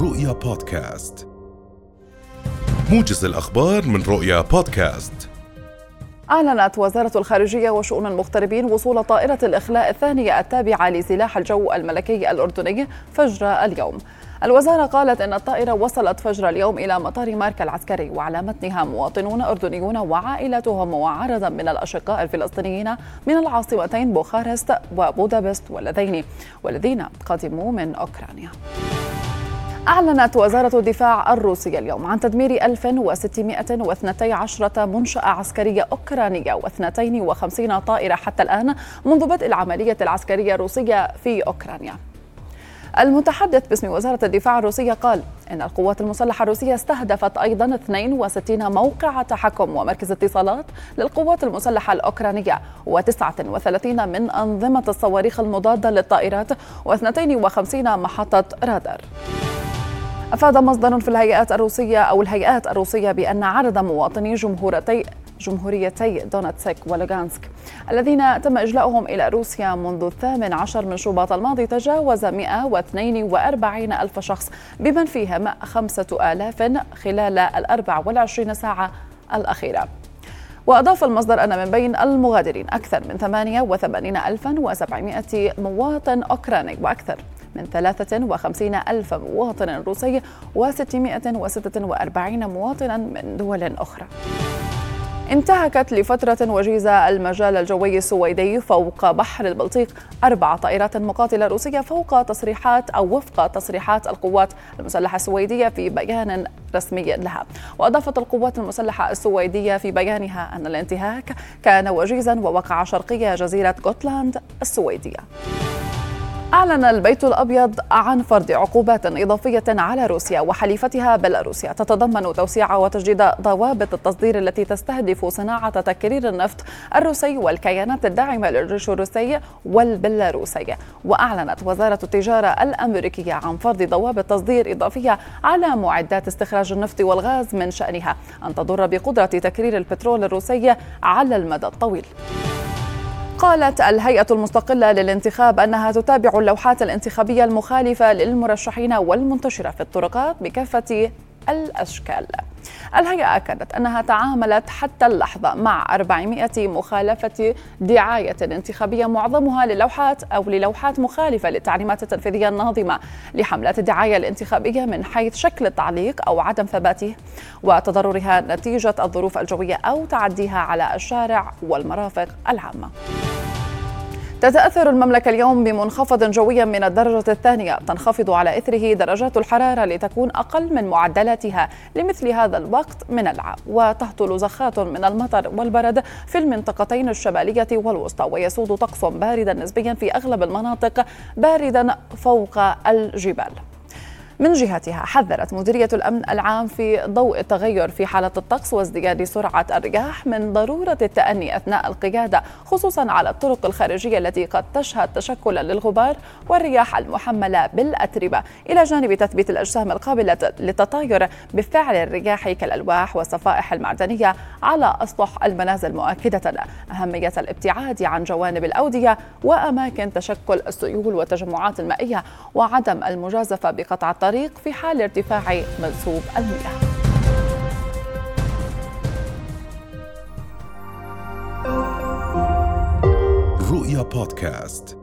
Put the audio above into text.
رؤيا بودكاست. موجز الأخبار من رؤيا بودكاست. أعلنت وزارة الخارجية وشؤون المغتربين وصول طائرة الإخلاء الثانية التابعة لسلاح الجو الملكي الأردني فجر اليوم. الوزارة قالت إن الطائرة وصلت فجر اليوم إلى مطار ماركا العسكري وعلى متنها مواطنون أردنيون وعائلتهم وعددا من الأشقاء الفلسطينيين من العاصمتين بوخارست وبودابست واللذين والذين قدموا من أوكرانيا. أعلنت وزارة الدفاع الروسية اليوم عن تدمير 1612 منشأة عسكرية أوكرانية و52 طائرة حتى الآن منذ بدء العملية العسكرية الروسية في أوكرانيا. المتحدث باسم وزارة الدفاع الروسية قال إن القوات المسلحة الروسية استهدفت أيضا 62 موقع تحكم ومركز اتصالات للقوات المسلحة الأوكرانية و39 من أنظمة الصواريخ المضادة للطائرات و52 محطة رادار. أفاد مصدر في الهيئات الروسية أو الهيئات الروسية بأن عدد مواطني جمهورتي جمهوريتي دونتسك ولوغانسك الذين تم إجلاؤهم إلى روسيا منذ الثامن عشر من شباط الماضي تجاوز 142 ألف شخص بمن فيهم خمسة آلاف خلال الأربع والعشرين ساعة الأخيرة. وأضاف المصدر أن من بين المغادرين أكثر من 88700 مواطن أوكراني وأكثر. من 53 ألف مواطن روسي و646 مواطنا من دول أخرى. انتهكت لفترة وجيزة المجال الجوي السويدي فوق بحر البلطيق أربع طائرات مقاتلة روسية فوق تصريحات أو وفق تصريحات القوات المسلحة السويدية في بيان رسمي لها. وأضافت القوات المسلحة السويدية في بيانها أن الانتهاك كان وجيزا ووقع شرقي جزيرة غوتلاند السويدية. أعلن البيت الأبيض عن فرض عقوبات إضافية على روسيا وحليفتها بيلاروسيا. تتضمن توسيع وتجديد ضوابط التصدير التي تستهدف صناعة تكرير النفط الروسي والكيانات الداعمة للجيش الروسي والبيلاروسي. وأعلنت وزارة التجارة الأمريكية عن فرض ضوابط تصدير إضافية على معدات استخراج النفط والغاز من شأنها. أن تضر بقدرة تكرير البترول الروسي على المدى الطويل. قالت الهيئة المستقلة للانتخاب أنها تتابع اللوحات الانتخابية المخالفة للمرشحين والمنتشرة في الطرقات بكافة الأشكال الهيئة أكدت أنها تعاملت حتى اللحظة مع 400 مخالفة دعاية انتخابية معظمها للوحات أو للوحات مخالفة للتعليمات التنفيذية الناظمة لحملات الدعاية الانتخابية من حيث شكل التعليق أو عدم ثباته وتضررها نتيجة الظروف الجوية أو تعديها على الشارع والمرافق العامة. تتأثر المملكة اليوم بمنخفض جوي من الدرجة الثانية. تنخفض على إثره درجات الحرارة لتكون أقل من معدلاتها. لمثل هذا الوقت من العام. وتهطل زخات من المطر والبرد في المنطقتين الشمالية والوسطى. ويسود طقس باردا نسبيا في أغلب المناطق باردا فوق الجبال. من جهتها حذرت مديرية الأمن العام في ضوء التغير في حالة الطقس وازدياد سرعة الرياح من ضرورة التأني أثناء القيادة خصوصا على الطرق الخارجية التي قد تشهد تشكلا للغبار والرياح المحملة بالأتربة. إلى جانب تثبيت الأجسام القابلة للتطاير بفعل الرياح كالألواح والصفائح المعدنية على أسطح المنازل مؤكدة أهمية الابتعاد عن جوانب الأودية وأماكن تشكل السيول والتجمعات المائية وعدم المجازفة بقطع الطريق. الطريق في حال ارتفاع منسوب المياه. رؤيا بودكاست.